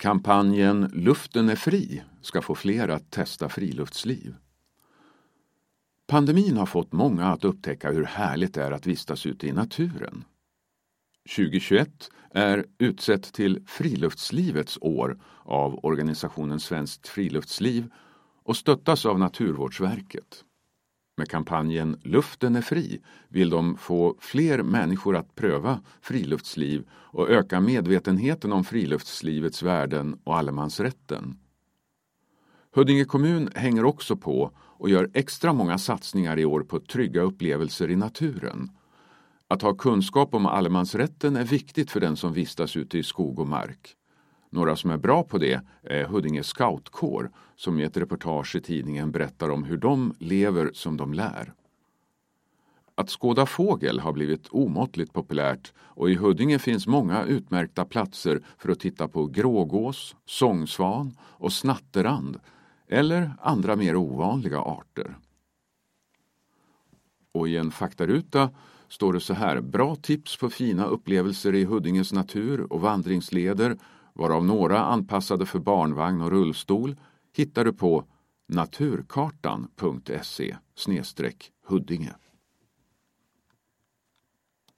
Kampanjen Luften är fri ska få fler att testa friluftsliv. Pandemin har fått många att upptäcka hur härligt det är att vistas ute i naturen. 2021 är utsett till Friluftslivets år av organisationen Svenskt Friluftsliv och stöttas av Naturvårdsverket. Med kampanjen Luften är fri vill de få fler människor att pröva friluftsliv och öka medvetenheten om friluftslivets värden och allemansrätten. Huddinge kommun hänger också på och gör extra många satsningar i år på trygga upplevelser i naturen. Att ha kunskap om allemansrätten är viktigt för den som vistas ute i skog och mark. Några som är bra på det är Huddinge scoutkår som i ett reportage i tidningen berättar om hur de lever som de lär. Att skåda fågel har blivit omåttligt populärt och i Huddinge finns många utmärkta platser för att titta på grågås, sångsvan och snatterand eller andra mer ovanliga arter. Och i en faktaruta står det så här, bra tips på fina upplevelser i Huddinges natur och vandringsleder varav några anpassade för barnvagn och rullstol hittar du på naturkartan.se Huddinge.